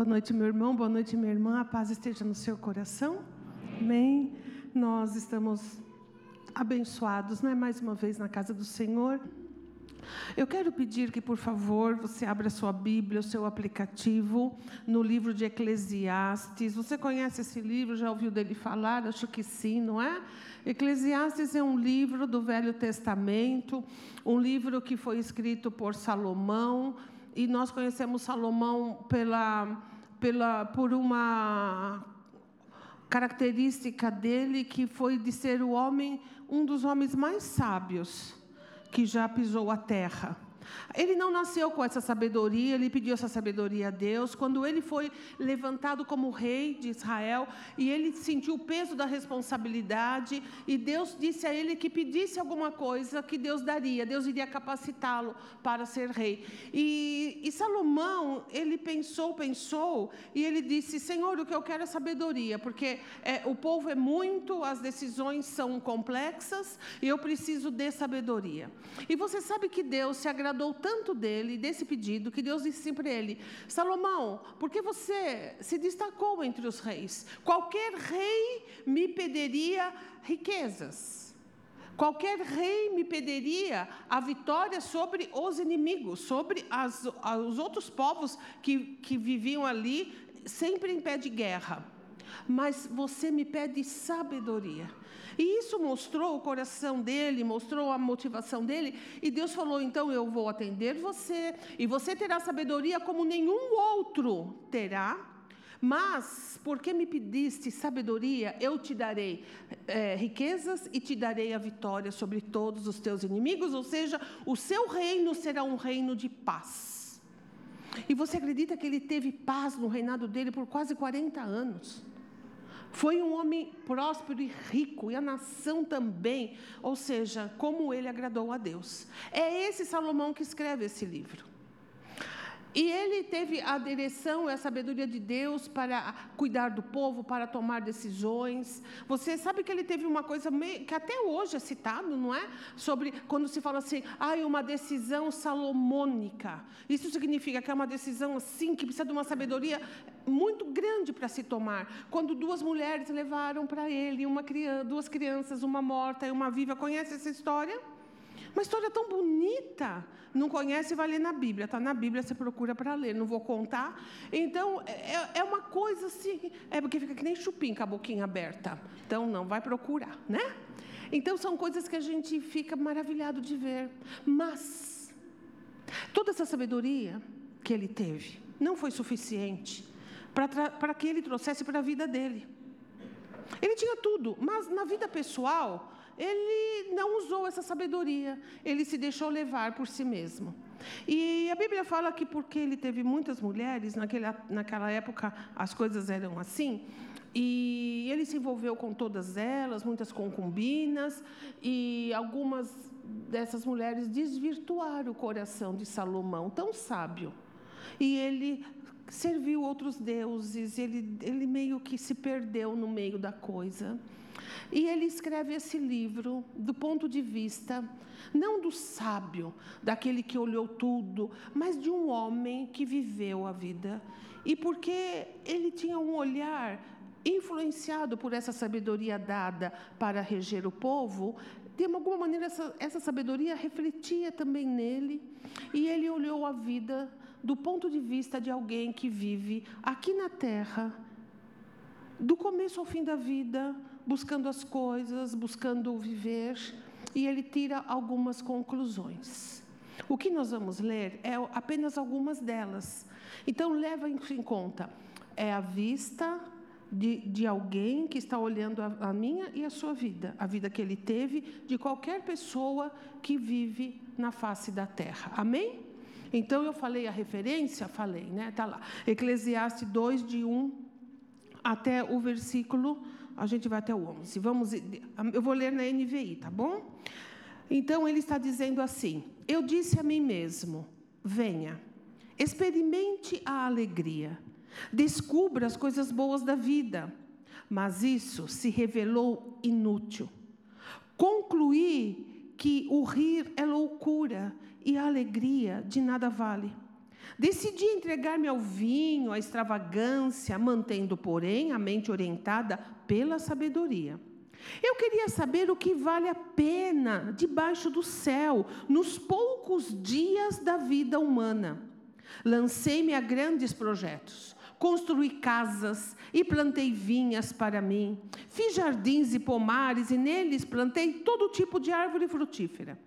Boa noite, meu irmão, boa noite, minha irmã. A paz esteja no seu coração. Amém. Nós estamos abençoados, não é mais uma vez na casa do Senhor. Eu quero pedir que, por favor, você abra sua Bíblia, o seu aplicativo, no livro de Eclesiastes. Você conhece esse livro? Já ouviu dele falar? Acho que sim, não é? Eclesiastes é um livro do Velho Testamento, um livro que foi escrito por Salomão e nós conhecemos Salomão pela, pela, por uma característica dele que foi de ser o homem, um dos homens mais sábios que já pisou a terra. Ele não nasceu com essa sabedoria, ele pediu essa sabedoria a Deus. Quando ele foi levantado como rei de Israel e ele sentiu o peso da responsabilidade, e Deus disse a ele que pedisse alguma coisa que Deus daria, Deus iria capacitá-lo para ser rei. E, e Salomão, ele pensou, pensou, e ele disse: Senhor, o que eu quero é sabedoria, porque é, o povo é muito, as decisões são complexas, e eu preciso de sabedoria. E você sabe que Deus se agradou agradou tanto dele, desse pedido, que Deus disse para ele: Salomão, porque você se destacou entre os reis? Qualquer rei me pediria riquezas. Qualquer rei me pediria a vitória sobre os inimigos, sobre as, os outros povos que, que viviam ali, sempre em pé de guerra. Mas você me pede sabedoria. E isso mostrou o coração dele, mostrou a motivação dele. E Deus falou: então eu vou atender você, e você terá sabedoria como nenhum outro terá. Mas, porque me pediste sabedoria, eu te darei é, riquezas e te darei a vitória sobre todos os teus inimigos, ou seja, o seu reino será um reino de paz. E você acredita que ele teve paz no reinado dele por quase 40 anos? Foi um homem próspero e rico, e a nação também, ou seja, como ele agradou a Deus. É esse Salomão que escreve esse livro. E ele teve a direção e a sabedoria de Deus para cuidar do povo, para tomar decisões. Você sabe que ele teve uma coisa meio, que até hoje é citado, não é? Sobre quando se fala assim, ah, uma decisão salomônica. Isso significa que é uma decisão assim, que precisa de uma sabedoria muito grande para se tomar. Quando duas mulheres levaram para ele uma criança, duas crianças, uma morta e uma viva. Conhece essa história? Uma história tão bonita. Não conhece, vai ler na Bíblia. Está na Bíblia, você procura para ler. Não vou contar. Então, é, é, uma coisa assim. É porque fica que nem chupim com a boquinha aberta. Então, não, vai procurar, né? Então, são coisas que a gente fica maravilhado de ver. Mas, toda essa sabedoria que ele teve não foi suficiente para que ele trouxesse para a vida dele. Ele tinha tudo, mas na vida pessoal, ele não usou essa sabedoria, ele se deixou levar por si mesmo. E a Bíblia fala que porque ele teve muitas mulheres, naquela, naquela época as coisas eram assim, e ele se envolveu com todas elas, muitas concubinas, e algumas dessas mulheres desvirtuaram o coração de Salomão, tão sábio. E ele serviu outros deuses, ele, ele meio que se perdeu no meio da coisa. E ele escreve esse livro do ponto de vista, não do sábio, daquele que olhou tudo, mas de um homem que viveu a vida. E porque ele tinha um olhar influenciado por essa sabedoria dada para reger o povo, de alguma maneira essa, essa sabedoria refletia também nele, e ele olhou a vida do ponto de vista de alguém que vive aqui na terra, do começo ao fim da vida, buscando as coisas, buscando viver, e ele tira algumas conclusões. O que nós vamos ler é apenas algumas delas. Então, leva em conta, é a vista de, de alguém que está olhando a, a minha e a sua vida, a vida que ele teve, de qualquer pessoa que vive na face da terra. Amém? Então, eu falei a referência? Falei, né? Está lá. Eclesiastes 2, de 1 até o versículo a gente vai até o 11. Vamos, eu vou ler na NVI, tá bom? Então ele está dizendo assim: Eu disse a mim mesmo: Venha, experimente a alegria, descubra as coisas boas da vida. Mas isso se revelou inútil. Concluí que o rir é loucura e a alegria de nada vale. Decidi entregar-me ao vinho, à extravagância, mantendo, porém, a mente orientada pela sabedoria. Eu queria saber o que vale a pena debaixo do céu, nos poucos dias da vida humana. Lancei-me a grandes projetos. Construí casas e plantei vinhas para mim. Fiz jardins e pomares e neles plantei todo tipo de árvore frutífera.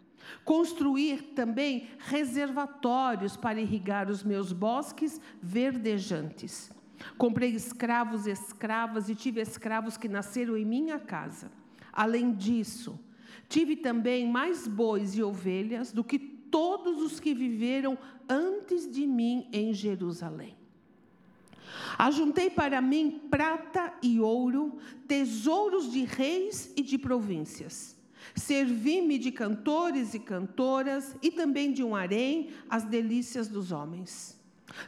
Construir também reservatórios para irrigar os meus bosques verdejantes. Comprei escravos e escravas e tive escravos que nasceram em minha casa. Além disso, tive também mais bois e ovelhas do que todos os que viveram antes de mim em Jerusalém. Ajuntei para mim prata e ouro, tesouros de reis e de províncias. Servi-me de cantores e cantoras e também de um harém, as delícias dos homens.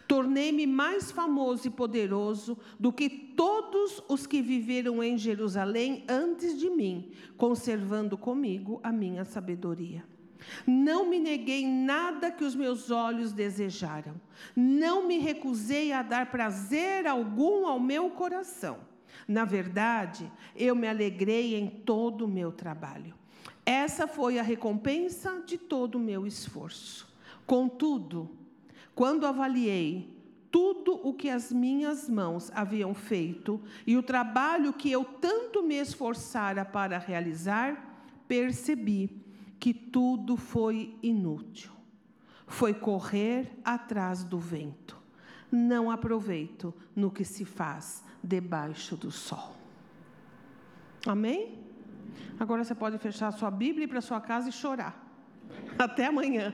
Tornei-me mais famoso e poderoso do que todos os que viveram em Jerusalém antes de mim, conservando comigo a minha sabedoria. Não me neguei nada que os meus olhos desejaram. Não me recusei a dar prazer algum ao meu coração. Na verdade, eu me alegrei em todo o meu trabalho. Essa foi a recompensa de todo o meu esforço. Contudo, quando avaliei tudo o que as minhas mãos haviam feito e o trabalho que eu tanto me esforçara para realizar, percebi que tudo foi inútil. Foi correr atrás do vento. Não aproveito no que se faz debaixo do sol. Amém? Agora você pode fechar a sua Bíblia e ir para sua casa e chorar. Até amanhã.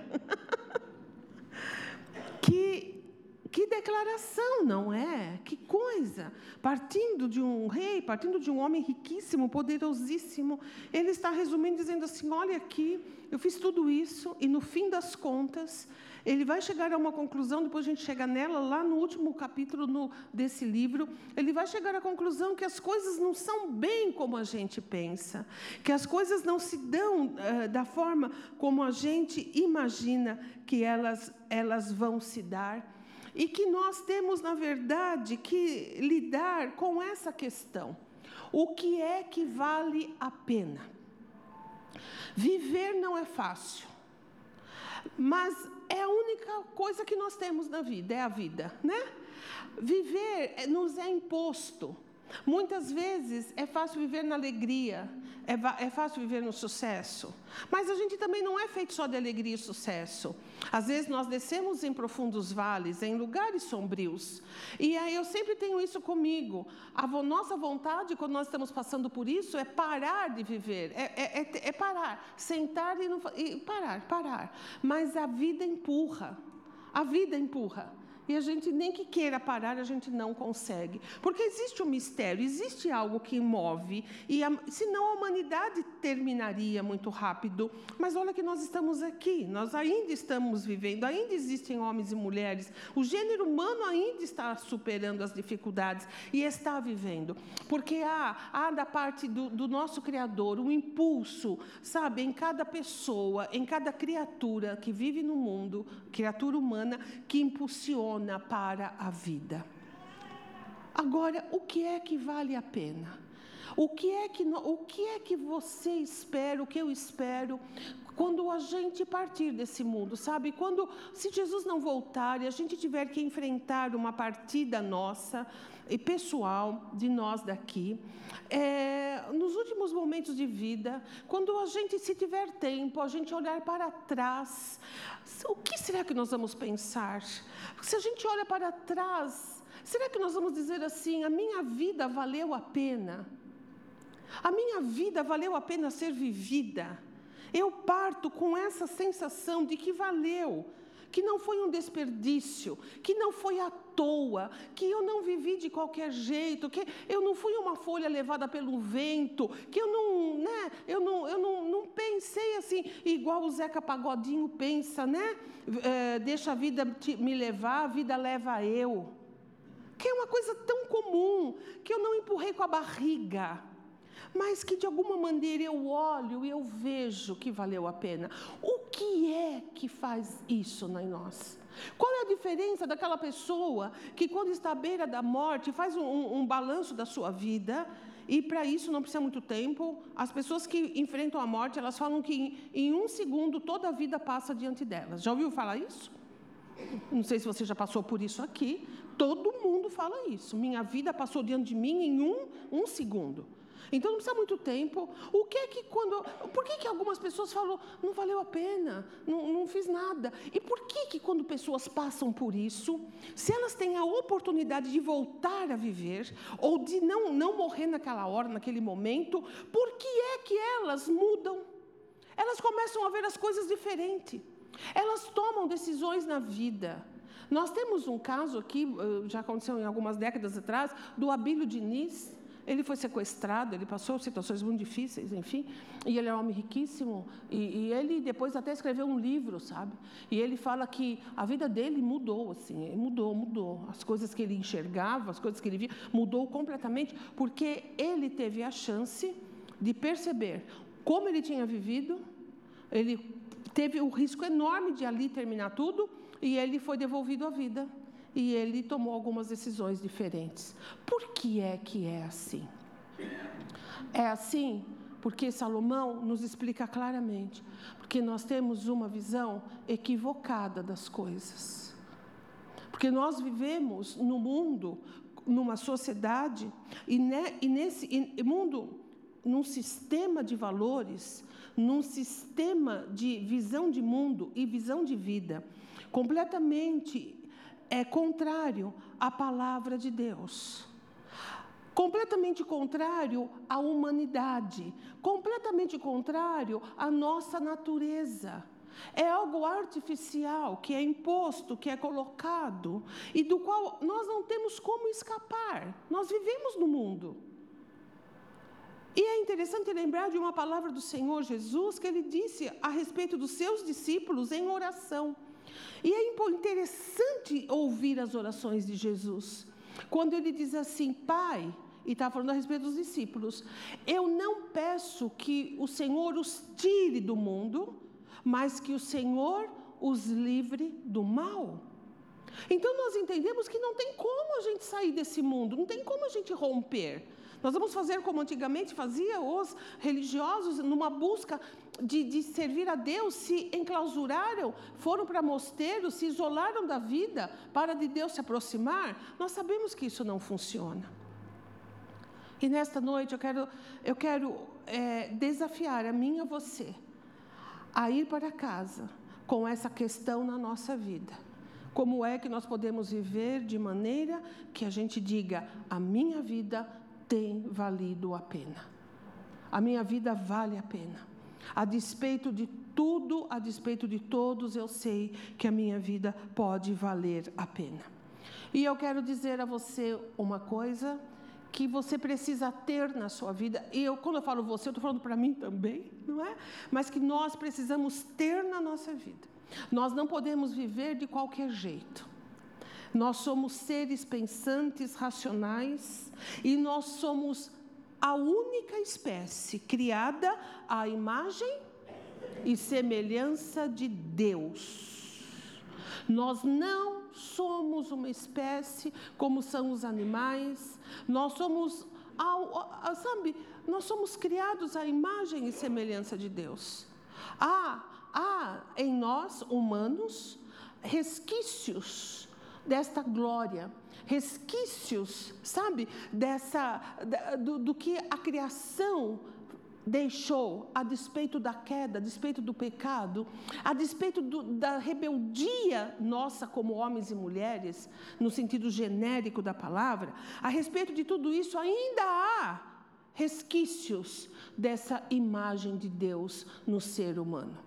que que declaração, não é? Que coisa! Partindo de um rei, partindo de um homem riquíssimo, poderosíssimo, ele está resumindo dizendo assim: olha aqui, eu fiz tudo isso, e no fim das contas, ele vai chegar a uma conclusão, depois a gente chega nela, lá no último capítulo no, desse livro, ele vai chegar à conclusão que as coisas não são bem como a gente pensa, que as coisas não se dão uh, da forma como a gente imagina que elas, elas vão se dar e que nós temos, na verdade, que lidar com essa questão. O que é que vale a pena? Viver não é fácil, mas é a única coisa que nós temos na vida, é a vida, né? Viver nos é imposto. Muitas vezes é fácil viver na alegria, é, é, fácil viver no sucesso, mas a gente também não é feito só de alegria e sucesso. Às vezes nós descemos em profundos vales, em lugares sombrios, e aí eu sempre tenho isso comigo. A nossa vontade, quando nós estamos passando por isso, é parar de viver, é, é, é, é parar, sentar e, não, e parar, parar. Mas a vida empurra, a vida empurra. E a gente nem que queira parar, a gente não consegue. Porque existe um mistério, existe algo que move, e a, senão a humanidade terminaria muito rápido. Mas olha que nós estamos aqui, nós ainda estamos vivendo, ainda existem homens e mulheres, o gênero humano ainda está superando as dificuldades e está vivendo. Porque há, há da parte do, do nosso Criador um impulso, sabe, em cada pessoa, em cada criatura que vive no mundo, criatura humana, que impulsiona para a vida. Agora, o que é que vale a pena? O que é que, o que, é que você espera, o que eu espero, quando a gente partir desse mundo, sabe? Quando, se Jesus não voltar e a gente tiver que enfrentar uma partida nossa e pessoal de nós daqui, é, nos últimos momentos de vida, quando a gente, se tiver tempo, a gente olhar para trás, o que será que nós vamos pensar? Se a gente olha para trás, será que nós vamos dizer assim: a minha vida valeu a pena? A minha vida valeu a pena ser vivida? Eu parto com essa sensação de que valeu, que não foi um desperdício, que não foi à toa, que eu não vivi de qualquer jeito, que eu não fui uma folha levada pelo vento, que eu não, né, eu não, eu não, não pensei assim, igual o Zeca Pagodinho pensa, né? É, deixa a vida me levar, a vida leva eu. Que é uma coisa tão comum, que eu não empurrei com a barriga mas que de alguma maneira eu olho e eu vejo que valeu a pena. O que é que faz isso em nós? Qual é a diferença daquela pessoa que, quando está à beira da morte, faz um, um, balanço da sua vida? E para isso não precisa muito tempo. As pessoas que enfrentam a morte, elas falam que em, em um segundo toda a vida passa diante delas. Já ouviu falar isso? Não sei se você já passou por isso aqui. Todo mundo fala isso. Minha vida passou diante de mim em um, um segundo. Então não precisa muito tempo. O que é que quando. Por que, que algumas pessoas falam, não valeu a pena, não, não fiz nada? E por que, que quando pessoas passam por isso, se elas têm a oportunidade de voltar a viver, ou de não, não morrer naquela hora, naquele momento, por que é que elas mudam? Elas começam a ver as coisas diferente. Elas tomam decisões na vida. Nós temos um caso aqui, eh, já aconteceu em algumas décadas atrás, do Abílio Diniz. Ele foi sequestrado, ele passou situações muito difíceis, enfim, e ele é um homem riquíssimo, e, e, ele depois até escreveu um livro, sabe? E ele fala que a vida dele mudou, assim, mudou, mudou. As coisas que ele enxergava, as coisas que ele via, mudou completamente, porque ele teve a chance de perceber como ele tinha vivido, ele teve o risco enorme de ali terminar tudo, e ele foi devolvido à vida e ele tomou algumas decisões diferentes. Por que é que é assim? É assim porque Salomão nos explica claramente, porque nós temos uma visão equivocada das coisas. Porque nós vivemos no mundo, numa sociedade, e, ne, e nesse e mundo, num sistema de valores, num sistema de visão de mundo e visão de vida completamente é contrário à palavra de Deus. Completamente contrário à humanidade, completamente contrário à nossa natureza. É algo artificial que é imposto, que é colocado e do qual nós não temos como escapar. Nós vivemos no mundo. E é interessante lembrar de uma palavra do Senhor Jesus que ele disse a respeito dos seus discípulos em oração. E é interessante ouvir as orações de Jesus. Quando ele diz assim, Pai, e está falando a respeito dos discípulos, eu não peço que o Senhor os tire do mundo, mas que o Senhor os livre do mal. Então nós entendemos que não tem como a gente sair desse mundo, não tem como a gente romper. Nós vamos fazer como antigamente fazia os religiosos, numa busca de, de servir a Deus, se enclausuraram, foram para mosteiros, se isolaram da vida para de Deus se aproximar. Nós sabemos que isso não funciona. E nesta noite eu quero, eu quero é, desafiar a mim e a você a ir para casa com essa questão na nossa vida. Como é que nós podemos viver de maneira que a gente diga: a minha vida tem valido a pena. A minha vida vale a pena. A despeito de tudo, a despeito de todos, eu sei que a minha vida pode valer a pena. E eu quero dizer a você uma coisa que você precisa ter na sua vida. E eu, quando eu falo você, eu estou falando para mim também, não é? Mas que nós precisamos ter na nossa vida. Nós não podemos viver de qualquer jeito. Nós somos seres pensantes, racionais, e nós somos a única espécie criada à imagem e semelhança de Deus. Nós não somos uma espécie como são os animais, nós somos, sabe, nós somos criados à imagem e semelhança de Deus. Há, há em nós, humanos, resquícios desta glória, resquícios, sabe, dessa do, do que a criação deixou a despeito da queda, a despeito do pecado, a despeito do, da rebeldia nossa como homens e mulheres, no sentido genérico da palavra, a respeito de tudo isso ainda há resquícios dessa imagem de Deus no ser humano.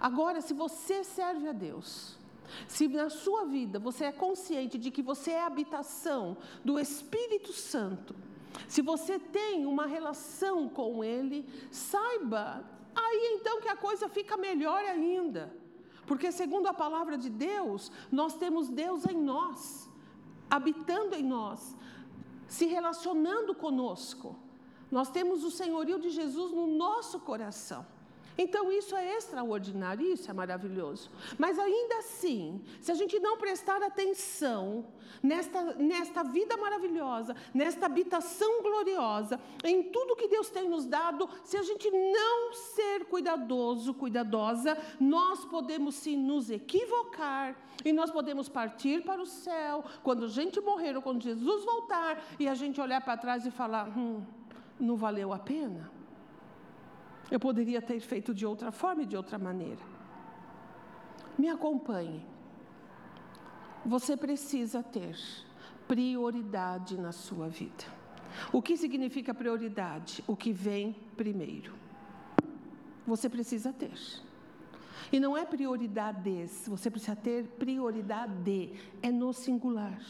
Agora, se você serve a Deus, se na sua vida você é consciente de que você é habitação do Espírito Santo, se você tem uma relação com Ele, saiba aí então que a coisa fica melhor ainda. Porque, segundo a palavra de Deus, nós temos Deus em nós, habitando em nós, se relacionando conosco. Nós temos o senhorio de Jesus no nosso coração. Então isso é extraordinário, isso é maravilhoso. Mas ainda assim, se a gente não prestar atenção nesta, nesta vida maravilhosa, nesta habitação gloriosa, em tudo que Deus tem nos dado, se a gente não ser cuidadoso, cuidadosa, nós podemos sim nos equivocar e nós podemos partir para o céu quando a gente morrer ou quando Jesus voltar e a gente olhar para trás e falar: hum, não valeu a pena. Eu poderia ter feito de outra forma e de outra maneira. Me acompanhe. Você precisa ter prioridade na sua vida. O que significa prioridade? O que vem primeiro. Você precisa ter. E não é prioridades, você precisa ter prioridade, é no singular.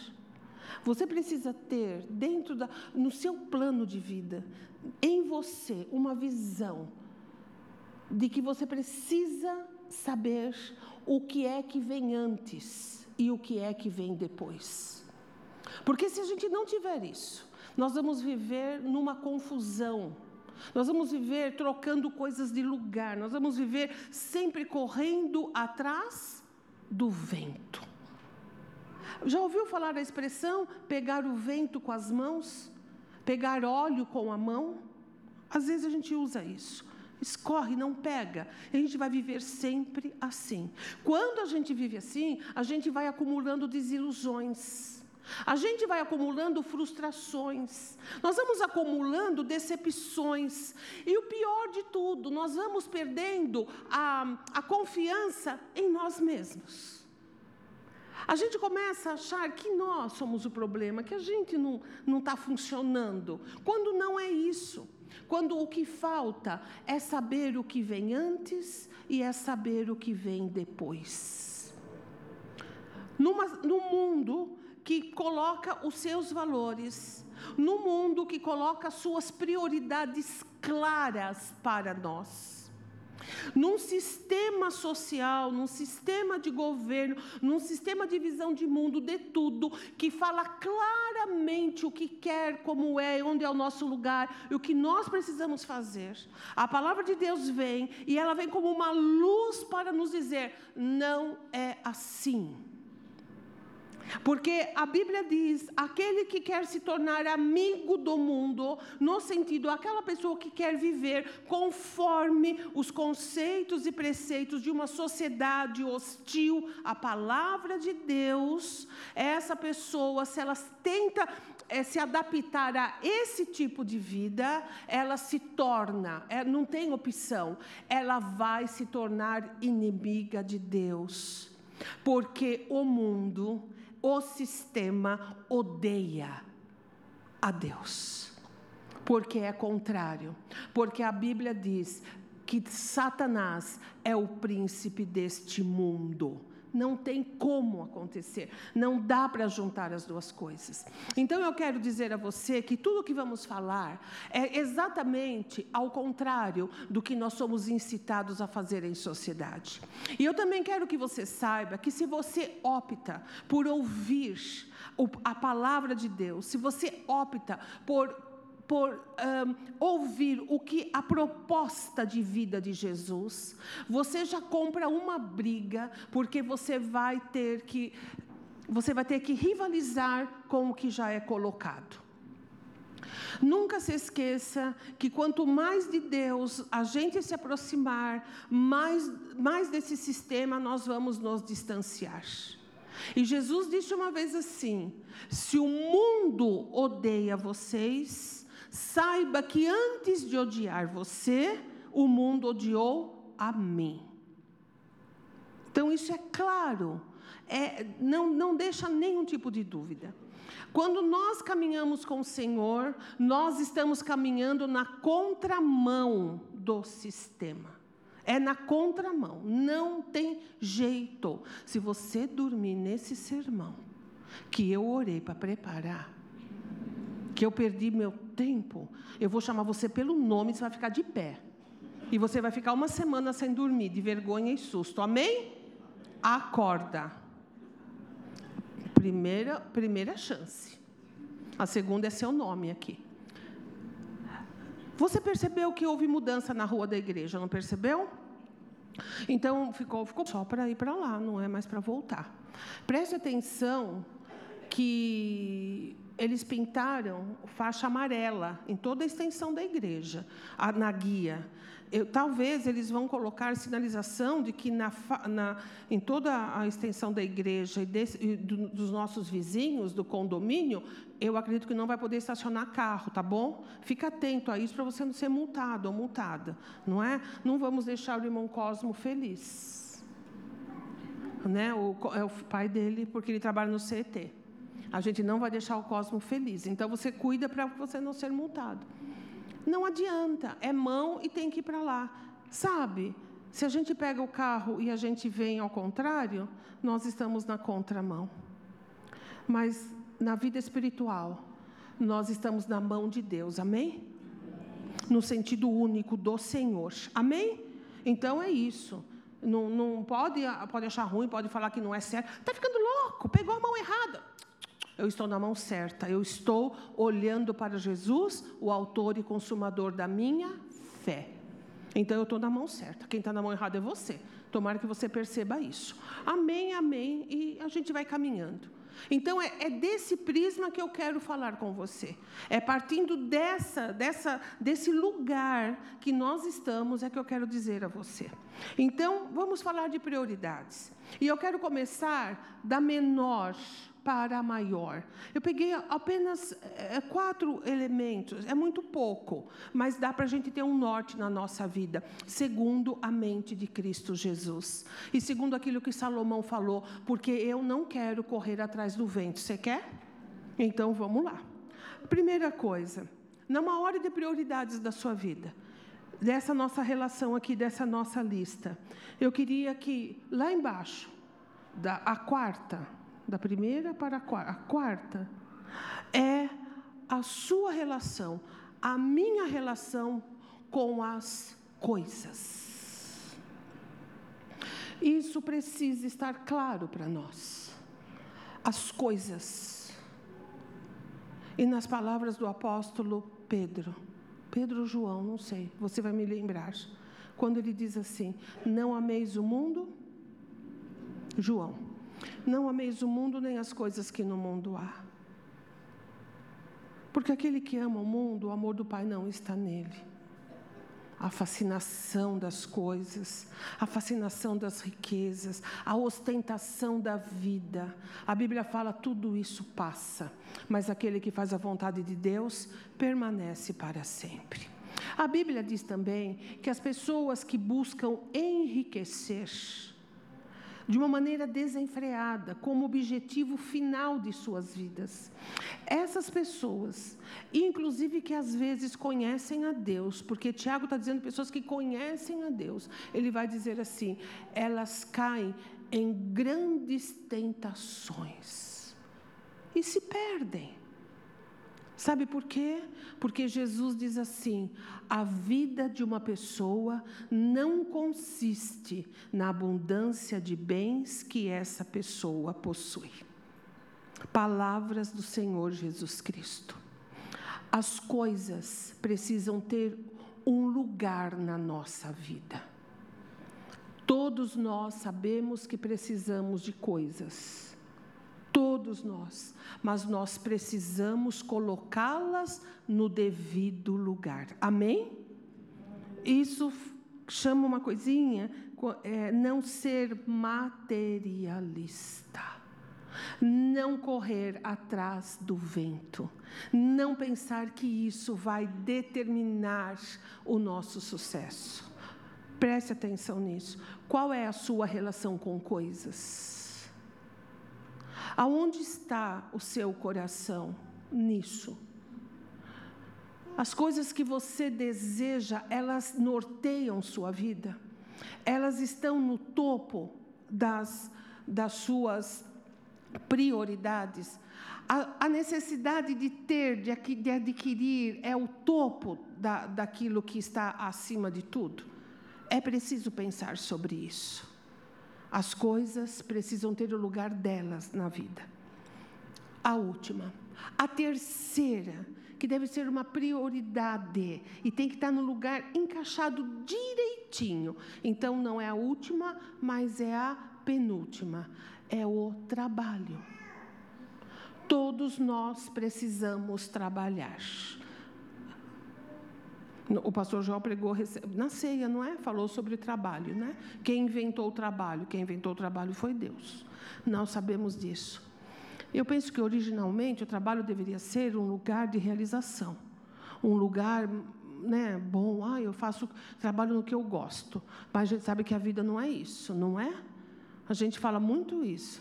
Você precisa ter dentro da no seu plano de vida, em você, uma visão de que você precisa saber o que é que vem antes e o que é que vem depois. Porque se a gente não tiver isso, nós vamos viver numa confusão. Nós vamos viver trocando coisas de lugar, nós vamos viver sempre correndo atrás do vento. Já ouviu falar da expressão pegar o vento com as mãos? Pegar óleo com a mão? Às vezes a gente usa isso escorre, não pega. A gente vai viver sempre assim. Quando a gente vive assim, a gente vai acumulando desilusões. A gente vai acumulando frustrações, nós vamos acumulando decepções, e o pior de tudo, nós vamos perdendo a, a confiança em nós mesmos. A gente começa a achar que nós somos o problema, que a gente não está funcionando, quando não é isso. Quando o que falta é saber o que vem antes e é saber o que vem depois. Numa, num mundo que coloca os seus valores, no mundo que coloca suas prioridades claras para nós num sistema social, num sistema de governo, num sistema de visão de mundo, de tudo, que fala claramente o que quer, como é, onde é o nosso lugar e o que nós precisamos fazer. A palavra de Deus vem e ela vem como uma luz para nos dizer: não é assim. Porque a Bíblia diz: aquele que quer se tornar amigo do mundo, no sentido, aquela pessoa que quer viver conforme os conceitos e preceitos de uma sociedade hostil à palavra de Deus, essa pessoa, se ela tenta é, se adaptar a esse tipo de vida, ela se torna, é, não tem opção, ela vai se tornar inimiga de Deus. Porque o mundo o sistema odeia a Deus. Porque é contrário. Porque a Bíblia diz que Satanás é o príncipe deste mundo. Não tem como acontecer. Não dá para juntar as duas coisas. Então eu quero dizer a você que tudo o que vamos falar é exatamente ao contrário do que nós somos incitados a fazer em sociedade. E eu também quero que você saiba que se você opta por ouvir a palavra de Deus, se você opta por por um, ouvir o que a proposta de vida de Jesus, você já compra uma briga, porque você vai ter que você vai ter que rivalizar com o que já é colocado. Nunca se esqueça que quanto mais de Deus a gente se aproximar, mais, mais desse sistema nós vamos nos distanciar. E Jesus disse uma vez assim: se o mundo odeia vocês, Saiba que antes de odiar você, o mundo odiou a mim. Então, isso é claro, é, não, não deixa nenhum tipo de dúvida. Quando nós caminhamos com o Senhor, nós estamos caminhando na contramão do sistema. É na contramão, não tem jeito. Se você dormir nesse sermão que eu orei para preparar, que eu perdi meu tempo, eu vou chamar você pelo nome e você vai ficar de pé. E você vai ficar uma semana sem dormir, de vergonha e susto. Amém? Acorda. Primeira, primeira chance. A segunda é seu nome aqui. Você percebeu que houve mudança na rua da igreja, não percebeu? Então ficou, ficou só para ir para lá, não é mais para voltar. Preste atenção que eles pintaram faixa amarela em toda a extensão da igreja, na guia. Eu, talvez eles vão colocar sinalização de que na, na, em toda a extensão da igreja e, desse, e do, dos nossos vizinhos, do condomínio, eu acredito que não vai poder estacionar carro, tá bom? Fica atento a isso para você não ser multado ou multada, não é? Não vamos deixar o irmão Cosmo feliz. Né? O, é o pai dele, porque ele trabalha no CET. A gente não vai deixar o Cosmo feliz. Então você cuida para você não ser multado. Não adianta, é mão e tem que ir para lá. Sabe? Se a gente pega o carro e a gente vem ao contrário, nós estamos na contramão. Mas na vida espiritual, nós estamos na mão de Deus, amém? No sentido único do Senhor, amém? Então é isso. Não, não pode, pode achar ruim, pode falar que não é certo. Está ficando louco, pegou a mão errada eu estou na mão certa, eu estou olhando para Jesus, o autor e consumador da minha fé. Então eu estou na mão certa, quem está na mão errada é você. Tomara que você perceba isso. Amém, amém, e a gente vai caminhando. Então é, é, desse prisma que eu quero falar com você. É partindo dessa, dessa, desse lugar que nós estamos é que eu quero dizer a você. Então vamos falar de prioridades. E eu quero começar da menor para maior. Eu peguei apenas é, quatro elementos, é muito pouco, mas dá para a gente ter um norte na nossa vida, segundo a mente de Cristo Jesus. E segundo aquilo que Salomão falou, porque eu não quero correr atrás do vento. Você quer? Então vamos lá. Primeira coisa, numa ordem de prioridades da sua vida, dessa nossa relação aqui, dessa nossa lista, eu queria que lá embaixo, da, a quarta, da primeira para a quarta, é a sua relação, a minha relação com as coisas. Isso precisa estar claro para nós. As coisas. E nas palavras do apóstolo Pedro, Pedro João, não sei, você vai me lembrar, quando ele diz assim: Não ameis o mundo, João, não ameis o mundo nem as coisas que no mundo há. Porque aquele que ama o mundo, o amor do Pai não está nele. A fascinação das coisas, a fascinação das riquezas, a ostentação da vida. A Bíblia fala tudo isso passa, mas aquele que faz a vontade de Deus permanece para sempre. A Bíblia diz também que as pessoas que buscam enriquecer, de uma maneira desenfreada, como objetivo final de suas vidas. Essas pessoas, inclusive que às vezes conhecem a Deus, porque Tiago está dizendo pessoas que conhecem a Deus, ele vai dizer assim: elas caem em grandes tentações e se perdem. Sabe por quê? Porque Jesus diz assim: a vida de uma pessoa não consiste na abundância de bens que essa pessoa possui. Palavras do Senhor Jesus Cristo. As coisas precisam ter um lugar na nossa vida. Todos nós sabemos que precisamos de coisas todos nós, mas nós precisamos colocá-las no devido lugar. Amém? Isso chama uma coisinha, é, não ser materialista. Não correr atrás do vento, não pensar que isso vai determinar o nosso sucesso. Preste atenção nisso. Qual é a sua relação com coisas? Aonde está o seu coração nisso? As coisas que você deseja, elas norteiam sua vida. Elas estão no topo das, das suas prioridades. A, a, necessidade de ter, de, de adquirir, é o topo da, daquilo que está acima de tudo. É preciso pensar sobre isso. As coisas precisam ter o lugar delas na vida. A última, A terceira, que deve ser uma prioridade e tem que estar no lugar encaixado direitinho. Então, não é a última, mas é a penúltima. É o trabalho. Todos nós precisamos trabalhar. O pastor João pregou na ceia, não é? Falou sobre trabalho, né? Quem inventou o trabalho? Quem inventou o trabalho foi Deus. Nós sabemos disso. Eu penso que originalmente o trabalho deveria ser um lugar de realização, um lugar né, bom. Ah, eu faço trabalho no que eu gosto. Mas a gente sabe que a vida não é isso, não é? A gente fala muito isso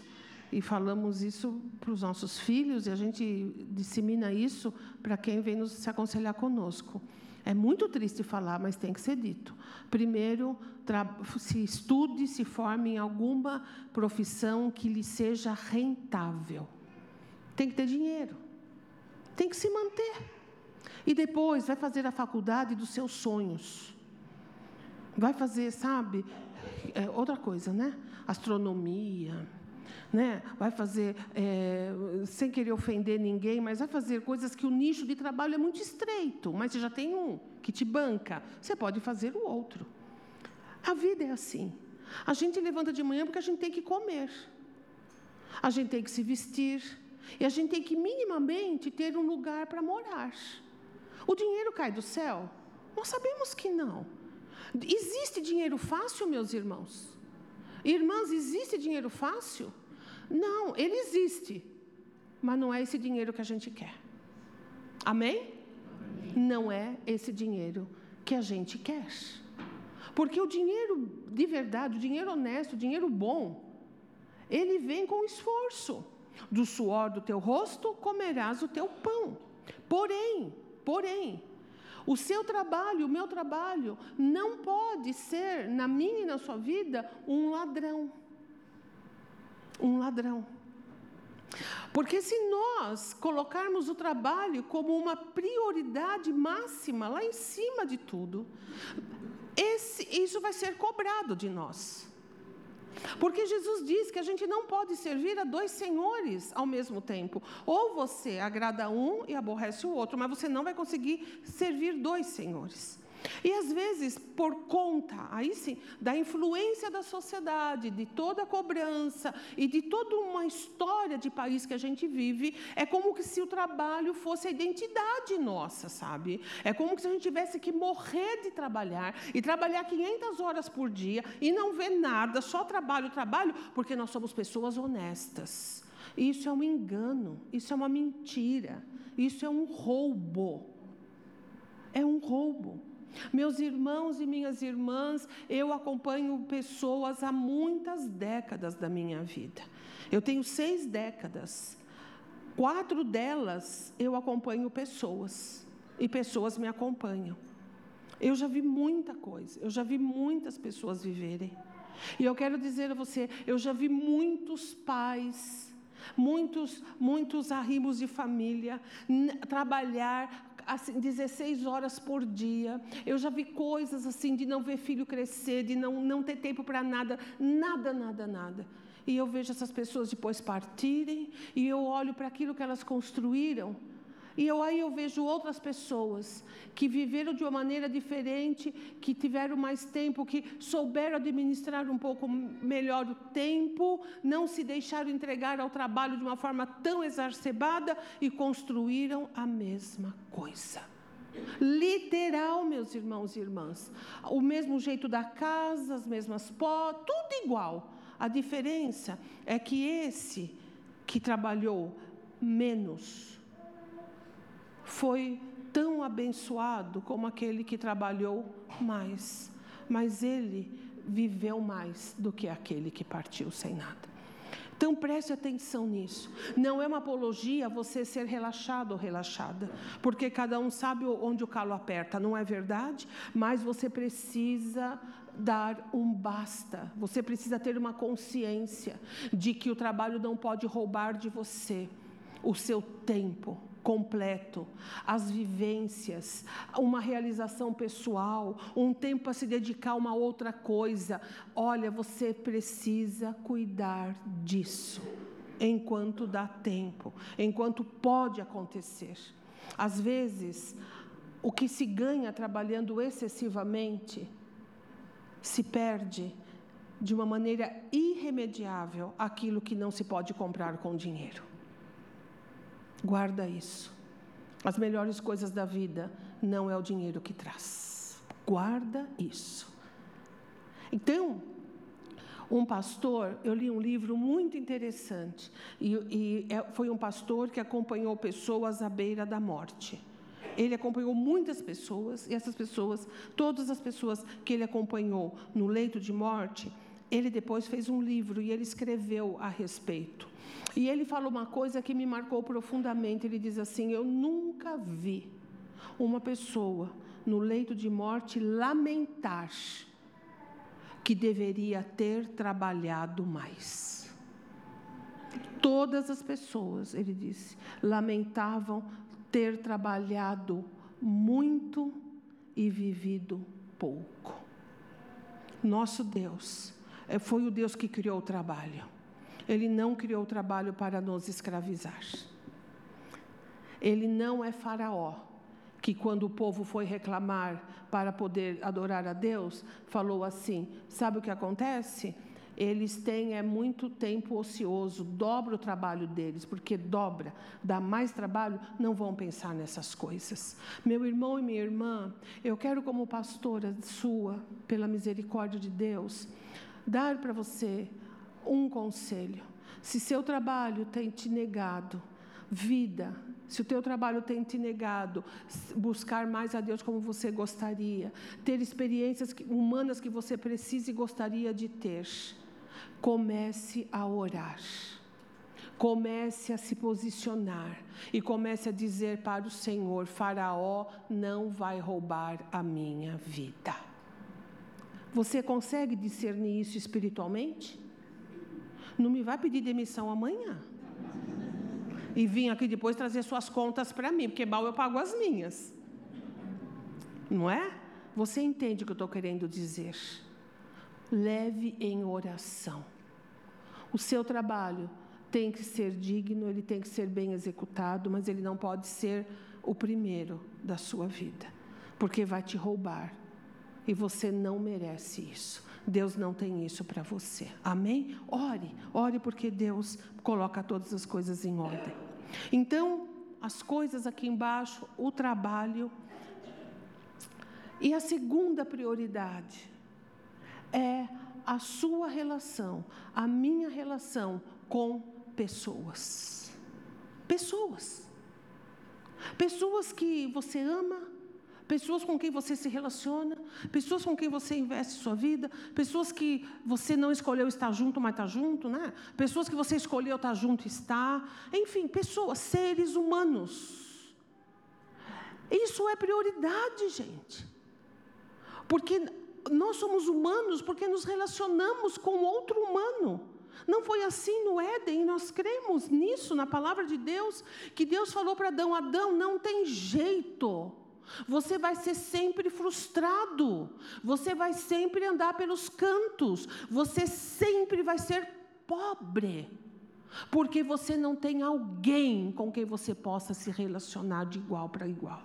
e falamos isso para os nossos filhos e a gente dissemina isso para quem vem nos se aconselhar conosco. É muito triste falar, mas tem que ser dito. Primeiro, se estude, se forme em alguma profissão que lhe seja rentável. Tem que ter dinheiro. Tem que se manter. E depois vai fazer a faculdade dos seus sonhos. Vai fazer, sabe, é, outra coisa, né? Astronomia, né? vai fazer, é, sem querer ofender ninguém, mas vai fazer coisas que o nicho de trabalho é muito estreito, mas você já tem um que te banca, você pode fazer o outro. A vida é assim. A gente levanta de manhã porque a gente tem que comer, a gente tem que se vestir, e a gente tem que minimamente ter um lugar para morar. O dinheiro cai do céu? Nós sabemos que não. Existe dinheiro fácil, meus irmãos? Irmãs, existe dinheiro fácil? Não, ele existe, mas não é esse dinheiro que a gente quer. Amém? Amém? Não é esse dinheiro que a gente quer. Porque o dinheiro de verdade, o dinheiro honesto, o dinheiro bom, ele vem com esforço. Do suor do teu rosto comerás o teu pão. Porém, porém, o seu trabalho, o meu trabalho, não pode ser, na minha e na sua vida, um ladrão um ladrão. Porque se nós colocarmos o trabalho como uma prioridade máxima, lá em cima de tudo, esse, isso vai ser cobrado de nós. Porque Jesus diz que a gente não pode servir a dois senhores ao mesmo tempo. Ou você agrada um e aborrece o outro, mas você não vai conseguir servir dois senhores. E às vezes, por conta, aí sim, da influência da sociedade, de toda a cobrança e de toda uma história de país que a gente vive, é como se o trabalho fosse a identidade nossa, sabe? É como se a gente tivesse que morrer de trabalhar e trabalhar 500 horas por dia e não ver nada, só trabalho, trabalho, porque nós somos pessoas honestas. Isso é um engano, isso é uma mentira, isso é um roubo. É um roubo. Meus irmãos e minhas irmãs, eu acompanho pessoas há muitas décadas da minha vida. Eu tenho seis décadas. Quatro delas eu acompanho pessoas e pessoas me acompanham. Eu já vi muita coisa, eu já vi muitas pessoas viverem. E eu quero dizer a você, eu já vi muitos pais, muitos, muitos arrimos de família trabalhar assim, 16 horas por dia. Eu já vi coisas assim de não ver filho crescer, de não, não ter tempo para nada, nada, nada, nada. E eu vejo essas pessoas depois partirem, e eu olho para aquilo que elas construíram e eu, aí eu vejo outras pessoas que viveram de uma maneira diferente, que tiveram mais tempo, que souberam administrar um pouco melhor o tempo, não se deixaram entregar ao trabalho de uma forma tão exacerbada e construíram a mesma coisa. Literal, meus irmãos e irmãs. O mesmo jeito da casa, as mesmas pó, tudo igual. A diferença é que esse que trabalhou menos, foi tão abençoado como aquele que trabalhou mais, mas ele viveu mais do que aquele que partiu sem nada. Então preste atenção nisso. Não é uma apologia você ser relaxado ou relaxada, porque cada um sabe onde o calo aperta, não é verdade? Mas você precisa dar um basta. Você precisa ter uma consciência de que o trabalho não pode roubar de você o seu tempo completo, as vivências, uma realização pessoal, um tempo para se dedicar a uma outra coisa. Olha, você precisa cuidar disso. enquanto dá tempo, enquanto pode acontecer. Às vezes, o que se ganha trabalhando excessivamente se perde de uma maneira irremediável aquilo que não se pode comprar com dinheiro. Guarda isso. As melhores coisas da vida não é o dinheiro que traz. Guarda isso. Então, um pastor, eu li um livro muito interessante, e, e é, foi um pastor que acompanhou pessoas à beira da morte. Ele acompanhou muitas pessoas, e essas pessoas, todas as pessoas que ele acompanhou no leito de morte, ele depois fez um livro e ele escreveu a respeito. E ele falou uma coisa que me marcou profundamente. Ele diz assim: Eu nunca vi uma pessoa no leito de morte lamentar que deveria ter trabalhado mais. Todas as pessoas, ele disse, lamentavam ter trabalhado muito e vivido pouco. Nosso Deus é, foi o Deus que criou o trabalho. Ele não criou o trabalho para nos escravizar. Ele não é Faraó, que quando o povo foi reclamar para poder adorar a Deus, falou assim: sabe o que acontece? Eles têm é muito tempo ocioso, dobra o trabalho deles, porque dobra, dá mais trabalho, não vão pensar nessas coisas. Meu irmão e minha irmã, eu quero, como pastora sua, pela misericórdia de Deus, dar para você um conselho. Se seu trabalho tem te negado vida, se o teu trabalho tem te negado buscar mais a Deus como você gostaria, ter experiências humanas que você precisa e gostaria de ter, comece a orar. Comece a se posicionar e comece a dizer para o Senhor: Faraó não vai roubar a minha vida. Você consegue discernir isso espiritualmente? Não me vai pedir demissão amanhã. E vir aqui depois trazer suas contas para mim, porque mal eu pago as minhas. Não é? Você entende o que eu estou querendo dizer? Leve em oração. O seu trabalho tem que ser digno, ele tem que ser bem executado, mas ele não pode ser o primeiro da sua vida, porque vai te roubar e você não merece isso. Deus não tem isso para você. Amém? Ore, ore porque Deus coloca todas as coisas em ordem. Então, as coisas aqui embaixo, o trabalho. E a segunda prioridade é a sua relação, a minha relação com pessoas. Pessoas. Pessoas que você ama, pessoas com quem você se relaciona, pessoas com quem você investe sua vida, pessoas que você não escolheu estar junto, mas está junto, né? Pessoas que você escolheu estar junto, está. Enfim, pessoas, seres humanos. Isso é prioridade, gente. Porque nós somos humanos porque nos relacionamos com outro humano. Não foi assim no Éden, nós cremos nisso, na palavra de Deus, que Deus falou para Adão: Adão, não tem jeito. Você vai ser sempre frustrado, você vai sempre andar pelos cantos, você sempre vai ser pobre, porque você não tem alguém com quem você possa se relacionar de igual para igual.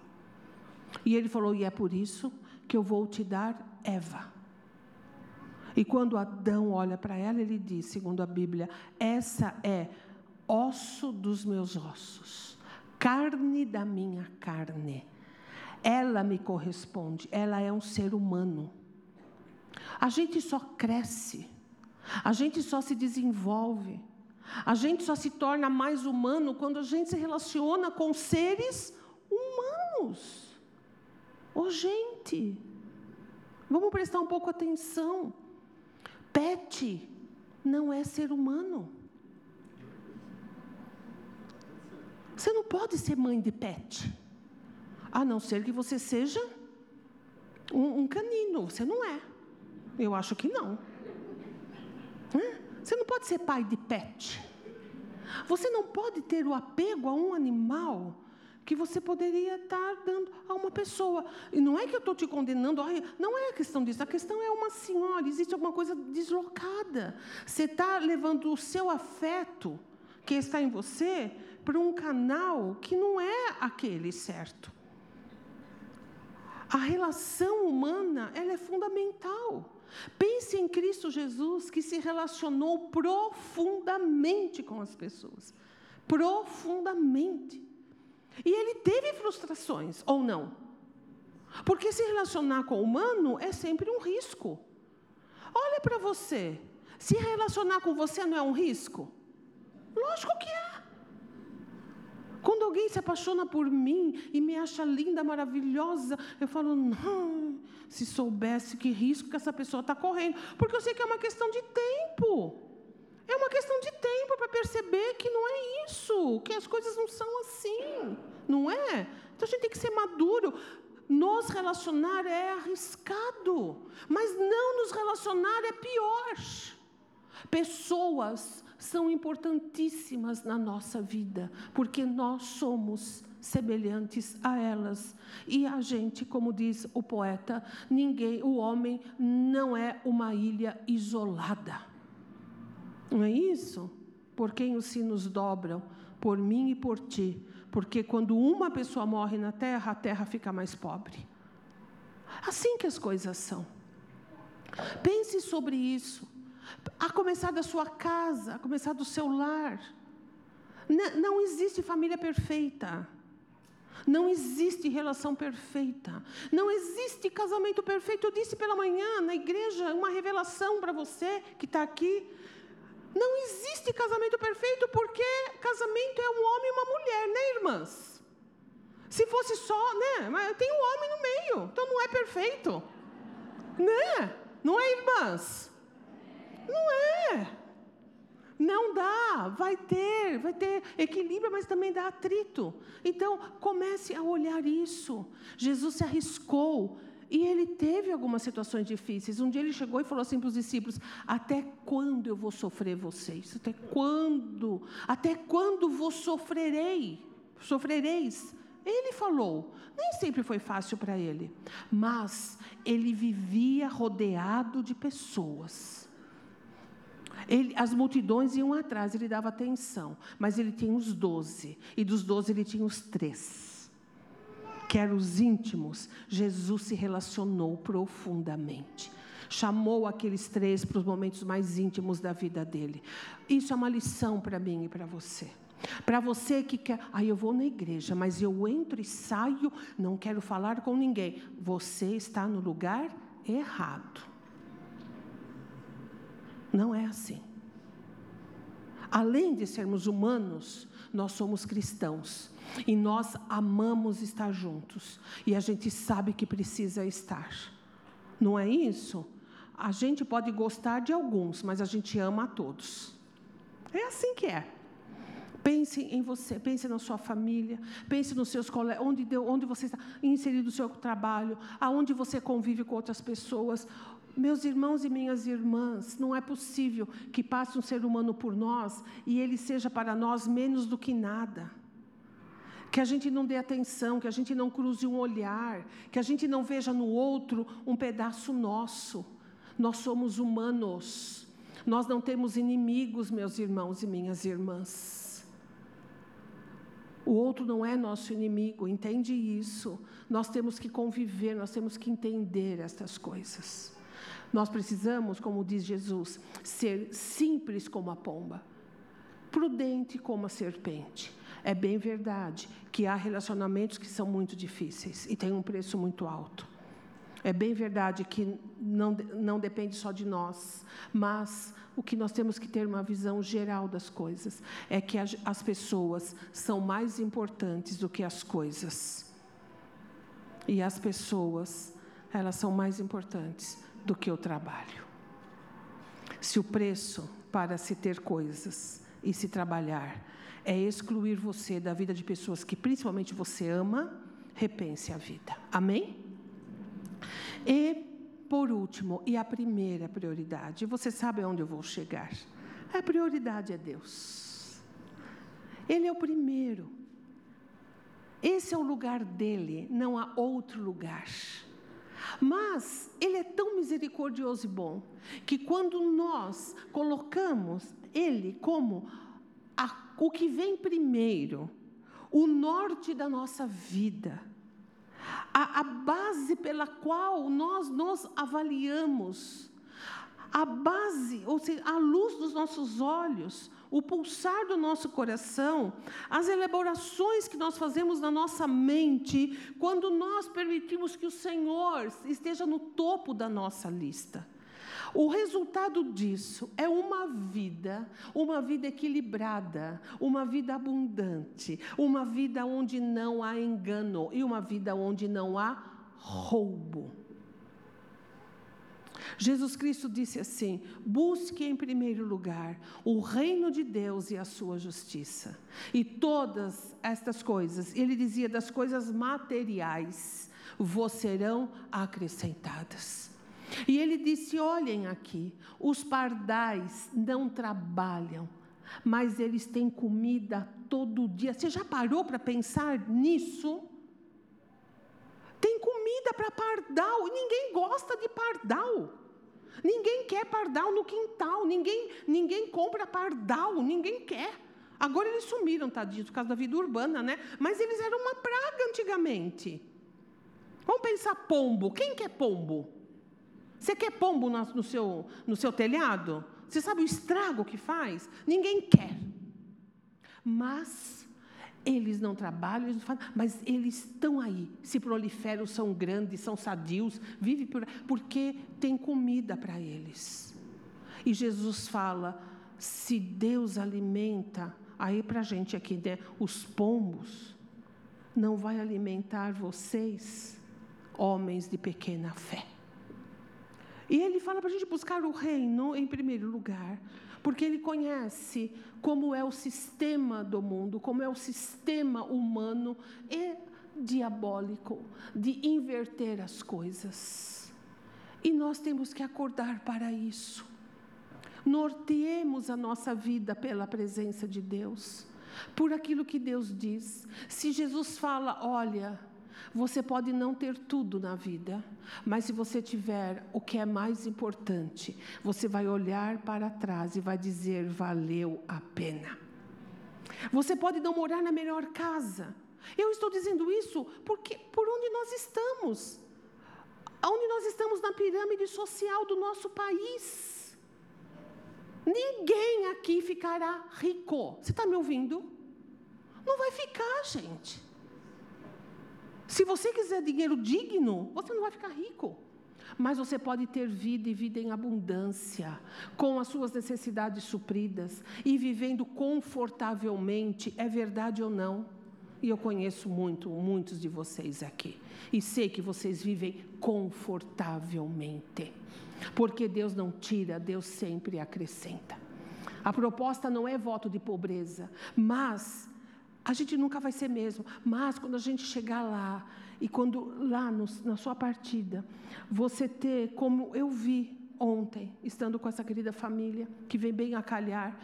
E ele falou: e é por isso que eu vou te dar Eva. E quando Adão olha para ela, ele diz, segundo a Bíblia: essa é osso dos meus ossos, carne da minha carne ela me corresponde, ela é um ser humano. A gente só cresce, a gente só se desenvolve, a gente só se torna mais humano quando a gente se relaciona com seres humanos. Ô oh, gente, vamos prestar um pouco atenção. Pet não é ser humano. Você não pode ser mãe de pet. A não ser que você seja um, um canino. Você não é. Eu acho que não. Você não pode ser pai de pet. Você não pode ter o apego a um animal que você poderia estar dando a uma pessoa. E não é que eu estou te condenando, não é a questão disso. A questão é uma senhora, existe alguma coisa deslocada. Você está levando o seu afeto que está em você para um canal que não é aquele certo. A relação humana, ela é fundamental. Pense em Cristo Jesus que se relacionou profundamente com as pessoas. Profundamente. E ele teve frustrações, ou não? Porque se relacionar com o humano é sempre um risco. Olha para você. Se relacionar com você não é um risco? Lógico que é. Quando alguém se apaixona por mim e me acha linda, maravilhosa, eu falo, não, se soubesse que risco que essa pessoa está correndo. Porque eu sei que é uma questão de tempo. É uma questão de tempo para perceber que não é isso, que as coisas não são assim, não é? Então a gente tem que ser maduro. Nos relacionar é arriscado, mas não nos relacionar é pior. Pessoas são importantíssimas na nossa vida, porque nós somos semelhantes a elas. E a gente, como diz o poeta, ninguém, o homem não é uma ilha isolada. Não é isso? Por quem os sinos dobram, por mim e por ti. Porque quando uma pessoa morre na terra, a terra fica mais pobre. Assim que as coisas são. Pense sobre isso a começar da sua casa, a começar do seu lar. Não existe família perfeita. Não existe relação perfeita. Não existe casamento perfeito. Eu disse pela manhã na igreja uma revelação para você que está aqui. Não existe casamento perfeito porque casamento é um homem e uma mulher, né, irmãs? Se fosse só, né? Mas tem um homem no meio, então não é perfeito, né? Não é, irmãs? Não é. Não dá, vai ter, vai ter equilíbrio, mas também dá atrito. Então, comece a olhar isso. Jesus se arriscou e ele teve algumas situações difíceis. Um dia ele chegou e falou assim para os discípulos: Até quando eu vou sofrer vocês? Até quando? Até quando vos sofrerei? Sofrereis? Ele falou, nem sempre foi fácil para ele, mas ele vivia rodeado de pessoas ele, as multidões iam atrás, ele dava atenção, mas ele tinha os doze, e dos doze ele tinha os três, que eram os íntimos. Jesus se relacionou profundamente chamou aqueles três para os momentos mais íntimos da vida dele. Isso é uma lição para mim e para você. Para você que quer, aí ah, eu vou na igreja, mas eu entro e saio, não quero falar com ninguém. Você está no lugar errado. Não é assim. Além de sermos humanos, nós somos cristãos. E nós amamos estar juntos. E a gente sabe que precisa estar. Não é isso? A gente pode gostar de alguns, mas a gente ama a todos. É assim que é. Pense em você, pense na sua família, pense nos seus colegas, onde, onde você está inserido no seu trabalho, aonde você convive com outras pessoas, meus irmãos e minhas irmãs, não é possível que passe um ser humano por nós e ele seja para nós menos do que nada. Que a gente não dê atenção, que a gente não cruze um olhar, que a gente não veja no outro um pedaço nosso. Nós somos humanos. Nós não temos inimigos, meus irmãos e minhas irmãs. O outro não é nosso inimigo, entende isso? Nós temos que conviver, nós temos que entender estas coisas. Nós precisamos, como diz Jesus, ser simples como a pomba, prudente como a serpente. É bem verdade que há relacionamentos que são muito difíceis e têm um preço muito alto. É bem verdade que não, não depende só de nós, mas o que nós temos que ter uma visão geral das coisas é que as, as pessoas são mais importantes do que as coisas. E as pessoas, elas são mais importantes do que o trabalho. Se o preço para se ter coisas e se trabalhar é excluir você da vida de pessoas que principalmente você ama, repense a vida. Amém? E por último, e a primeira prioridade, você sabe aonde eu vou chegar? A prioridade é Deus. Ele é o primeiro. Esse é o lugar dele, não há outro lugar. Mas Ele é tão misericordioso e bom que quando nós colocamos Ele como a o que vem primeiro, o norte da nossa vida, a, a base pela qual nós nos avaliamos, a base, ou seja, a luz dos nossos olhos, o pulsar do nosso coração, as elaborações que nós fazemos na nossa mente, quando nós permitimos que o Senhor esteja no topo da nossa lista. O resultado disso é uma vida, uma vida equilibrada, uma vida abundante, uma vida onde não há engano e uma vida onde não há roubo. Jesus Cristo disse assim: busque em primeiro lugar o reino de Deus e a sua justiça. E todas estas coisas, ele dizia das coisas materiais, vos serão acrescentadas. E ele disse: olhem aqui, os pardais não trabalham, mas eles têm comida todo dia. Você já parou para pensar nisso? Tem comida para pardal, e ninguém gosta de pardal. Ninguém quer pardal no quintal, ninguém, ninguém compra pardal, ninguém quer. Agora eles sumiram, tadinho, por causa da vida urbana, né? Mas eles eram uma praga antigamente. Vamos pensar pombo. Quem quer pombo? Você quer pombo no, seu, no seu telhado? Você sabe o estrago que faz? Ninguém quer. Mas eles não trabalham, eles não fazem, mas eles estão aí, se proliferam, são grandes, são sadios, vivem por, porque tem comida para eles. E Jesus fala: se Deus alimenta, aí para a gente aqui, né, os pombos, não vai alimentar vocês, homens de pequena fé. E ele fala para a gente buscar o reino em primeiro lugar, porque ele conhece como é o sistema do mundo, como é o sistema humano e diabólico de inverter as coisas. E nós temos que acordar para isso. Norteemos a nossa vida pela presença de Deus, por aquilo que Deus diz. Se Jesus fala, olha, você pode não ter tudo na vida, mas se você tiver o que é mais importante, você vai olhar para trás e vai dizer: valeu a pena. Você pode não morar na melhor casa. Eu estou dizendo isso porque por onde nós estamos, onde nós estamos na pirâmide social do nosso país. Ninguém aqui ficará rico. Você está me ouvindo? Não vai ficar, gente. Se você quiser dinheiro digno, você não vai ficar rico. Mas você pode ter vida e vida em abundância, com as suas necessidades supridas e vivendo confortavelmente, é verdade ou não? E eu conheço muito, muitos de vocês aqui. E sei que vocês vivem confortavelmente. Porque Deus não tira, Deus sempre acrescenta. A proposta não é voto de pobreza, mas a gente nunca vai ser mesmo, mas quando a gente chegar lá, e quando lá no, na sua partida, você ter, como eu vi ontem, estando com essa querida família, que vem bem a calhar,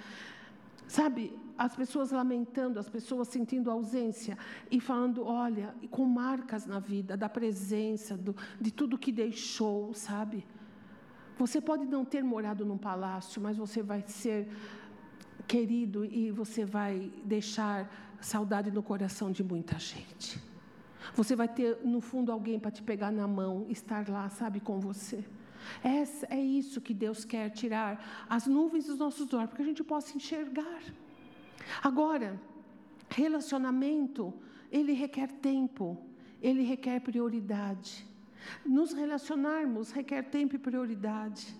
sabe, as pessoas lamentando, as pessoas sentindo ausência e falando, olha, com marcas na vida, da presença, do, de tudo que deixou, sabe? Você pode não ter morado num palácio, mas você vai ser querido e você vai deixar saudade no coração de muita gente. Você vai ter, no fundo, alguém para te pegar na mão, estar lá, sabe, com você. Essa, é isso que Deus quer tirar as nuvens dos nossos olhos, para que a gente possa enxergar. Agora, relacionamento, ele requer tempo, ele requer prioridade. Nos relacionarmos requer tempo e prioridade.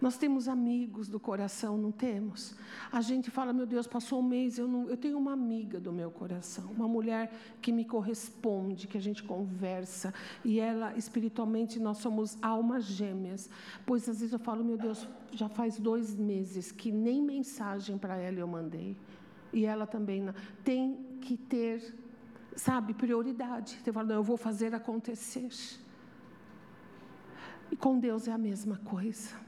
Nós temos amigos do coração, não temos? A gente fala, meu Deus, passou um mês, eu, não, eu tenho uma amiga do meu coração, uma mulher que me corresponde, que a gente conversa, e ela, espiritualmente, nós somos almas gêmeas. Pois às vezes eu falo, meu Deus, já faz dois meses que nem mensagem para ela eu mandei. E ela também não. tem que ter, sabe, prioridade. Você fala, não, eu vou fazer acontecer. E com Deus é a mesma coisa.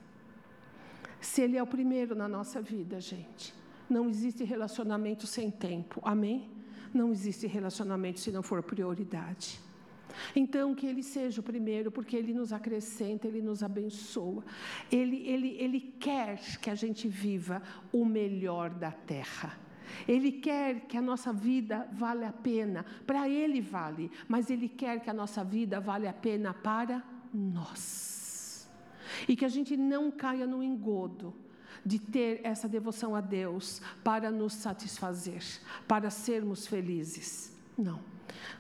Se Ele é o primeiro na nossa vida, gente. Não existe relacionamento sem tempo. Amém? Não existe relacionamento se não for prioridade. Então, que Ele seja o primeiro, porque Ele nos acrescenta, Ele nos abençoa. Ele, ele, ele quer que a gente viva o melhor da terra. Ele quer que a nossa vida vale a pena. Para Ele vale, mas Ele quer que a nossa vida vale a pena para nós. E que a gente não caia no engodo de ter essa devoção a Deus para nos satisfazer, para sermos felizes. Não.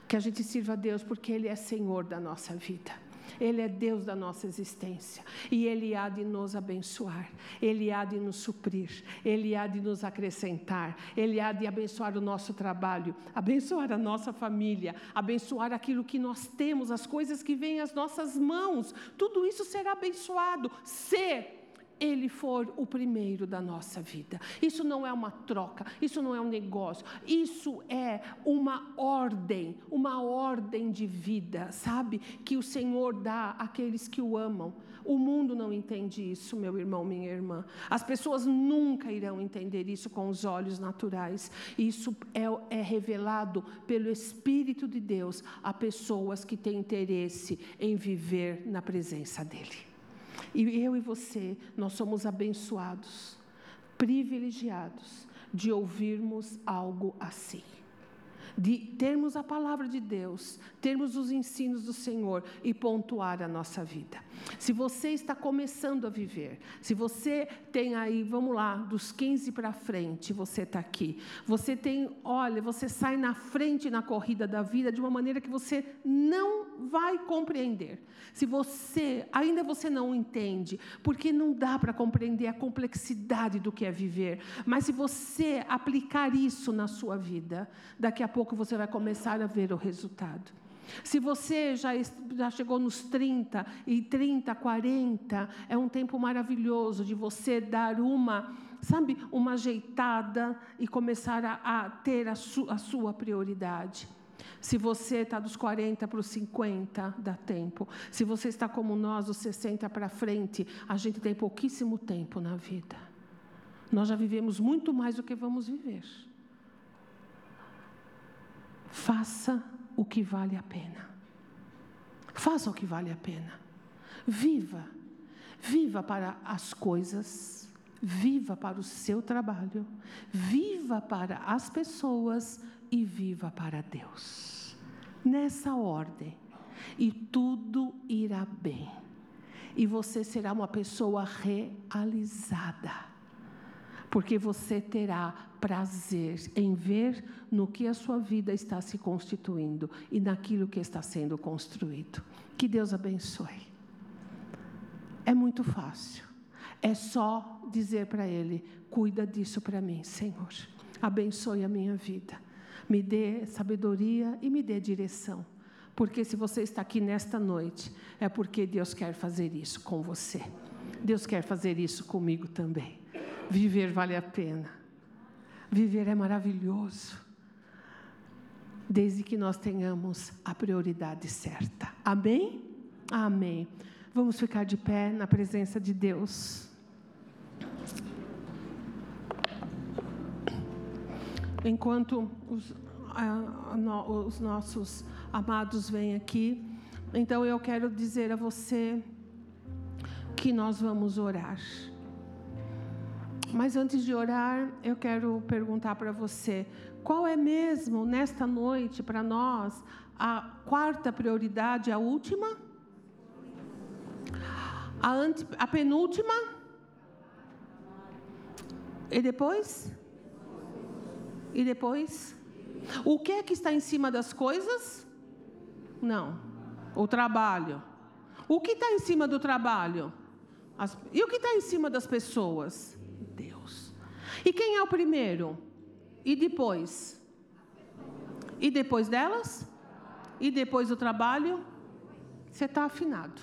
Que a gente sirva a Deus porque Ele é Senhor da nossa vida. Ele é Deus da nossa existência. E Ele há de nos abençoar, Ele há de nos suprir, Ele há de nos acrescentar, Ele há de abençoar o nosso trabalho, abençoar a nossa família, abençoar aquilo que nós temos, as coisas que vêm às nossas mãos, tudo isso será abençoado. Se ele for o primeiro da nossa vida. Isso não é uma troca, isso não é um negócio, isso é uma ordem, uma ordem de vida, sabe? Que o Senhor dá àqueles que o amam. O mundo não entende isso, meu irmão, minha irmã. As pessoas nunca irão entender isso com os olhos naturais. Isso é, é revelado pelo Espírito de Deus a pessoas que têm interesse em viver na presença dEle. E eu e você, nós somos abençoados, privilegiados de ouvirmos algo assim de termos a palavra de Deus, termos os ensinos do Senhor e pontuar a nossa vida. Se você está começando a viver, se você tem aí, vamos lá, dos 15 para frente, você está aqui. Você tem, olha, você sai na frente na corrida da vida de uma maneira que você não vai compreender. Se você, ainda você não entende, porque não dá para compreender a complexidade do que é viver. Mas se você aplicar isso na sua vida, daqui a pouco você vai começar a ver o resultado. Se você já, já chegou nos 30 e 30, 40, é um tempo maravilhoso de você dar uma, sabe, uma ajeitada e começar a, a ter a, su, a sua prioridade. Se você está dos 40 para os 50, dá tempo. Se você está como nós, dos 60 para frente, a gente tem pouquíssimo tempo na vida. Nós já vivemos muito mais do que vamos viver. Faça o que vale a pena. Faça o que vale a pena. Viva. Viva para as coisas. Viva para o seu trabalho. Viva para as pessoas e viva para Deus. Nessa ordem. E tudo irá bem. E você será uma pessoa realizada porque você terá prazer em ver no que a sua vida está se constituindo e naquilo que está sendo construído. Que Deus abençoe. É muito fácil. É só dizer para Ele: cuida disso para mim, Senhor. Abençoe a minha vida. Me dê sabedoria e me dê direção. Porque se você está aqui nesta noite, é porque Deus quer fazer isso com você. Deus quer fazer isso comigo também. Viver vale a pena. Viver é maravilhoso. Desde que nós tenhamos a prioridade certa. Amém? Amém. Vamos ficar de pé na presença de Deus. Enquanto os, os nossos amados vêm aqui, então eu quero dizer a você que nós vamos orar. Mas antes de orar, eu quero perguntar para você: qual é mesmo nesta noite para nós a quarta prioridade, a última? A, ante, a penúltima? E depois? E depois? O que é que está em cima das coisas? Não. O trabalho. O que está em cima do trabalho? As, e o que está em cima das pessoas? E quem é o primeiro? E depois? E depois delas? E depois do trabalho? Você está afinado.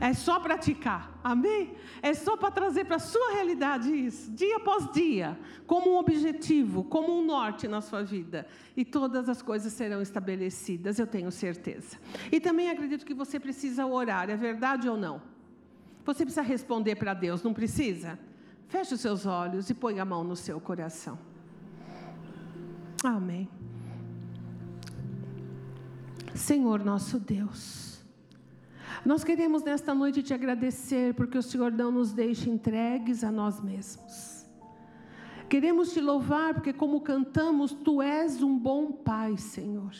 É só praticar, amém? É só para trazer para a sua realidade isso, dia após dia, como um objetivo, como um norte na sua vida. E todas as coisas serão estabelecidas, eu tenho certeza. E também acredito que você precisa orar, é verdade ou não? Você precisa responder para Deus, não precisa? Feche os seus olhos e põe a mão no seu coração. Amém. Senhor nosso Deus, nós queremos nesta noite te agradecer porque o Senhor não nos deixa entregues a nós mesmos. Queremos te louvar porque, como cantamos, tu és um bom Pai, Senhor.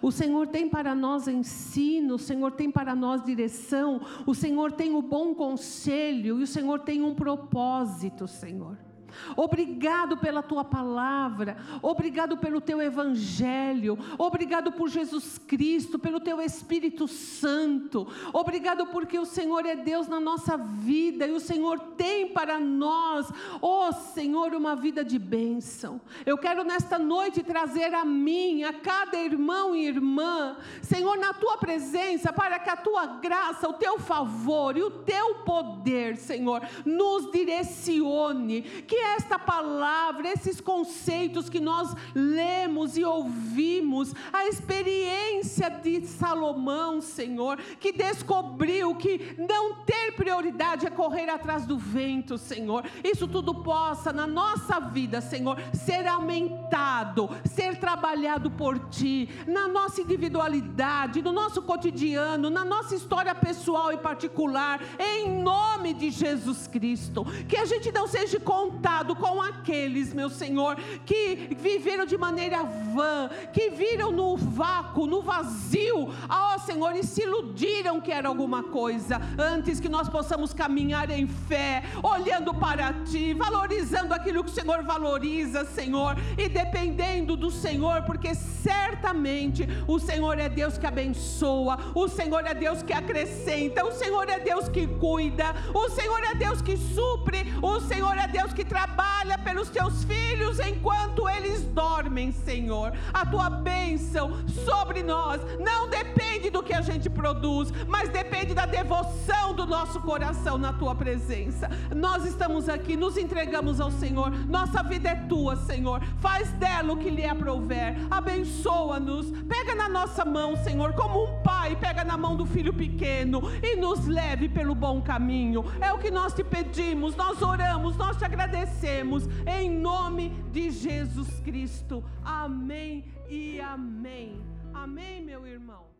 O Senhor tem para nós ensino, o Senhor tem para nós direção, o Senhor tem o bom conselho e o Senhor tem um propósito, Senhor. Obrigado pela tua palavra, obrigado pelo teu evangelho, obrigado por Jesus Cristo, pelo teu Espírito Santo, obrigado porque o Senhor é Deus na nossa vida e o Senhor tem para nós, oh Senhor, uma vida de bênção. Eu quero nesta noite trazer a mim, a cada irmão e irmã, Senhor, na tua presença, para que a tua graça, o teu favor e o teu poder, Senhor, nos direcione, que esta palavra, esses conceitos que nós lemos e ouvimos, a experiência de Salomão, Senhor, que descobriu que não ter prioridade é correr atrás do vento, Senhor. Isso tudo possa na nossa vida, Senhor, ser aumentado, ser trabalhado por ti, na nossa individualidade, no nosso cotidiano, na nossa história pessoal e particular, em nome de Jesus Cristo. Que a gente não seja contado com aqueles, meu Senhor, que viveram de maneira vã, que viram no vácuo, no vazio, ó Senhor, e se iludiram que era alguma coisa, antes que nós possamos caminhar em fé, olhando para Ti, valorizando aquilo que o Senhor valoriza, Senhor, e dependendo do Senhor, porque certamente o Senhor é Deus que abençoa, o Senhor é Deus que acrescenta, o Senhor é Deus que cuida, o Senhor é Deus que supre, o Senhor é Deus que trabalha trabalha pelos teus filhos enquanto eles dormem, Senhor. A tua bênção sobre nós não depende do que a gente produz, mas depende da devoção do nosso coração na tua presença. Nós estamos aqui, nos entregamos ao Senhor. Nossa vida é tua, Senhor. Faz dela o que lhe aprouver. Abençoa-nos. Pega na nossa mão, Senhor, como um pai pega na mão do filho pequeno e nos leve pelo bom caminho. É o que nós te pedimos, nós oramos, nós te agradecemos agradecemos em nome de Jesus Cristo. Amém e amém. Amém, meu irmão.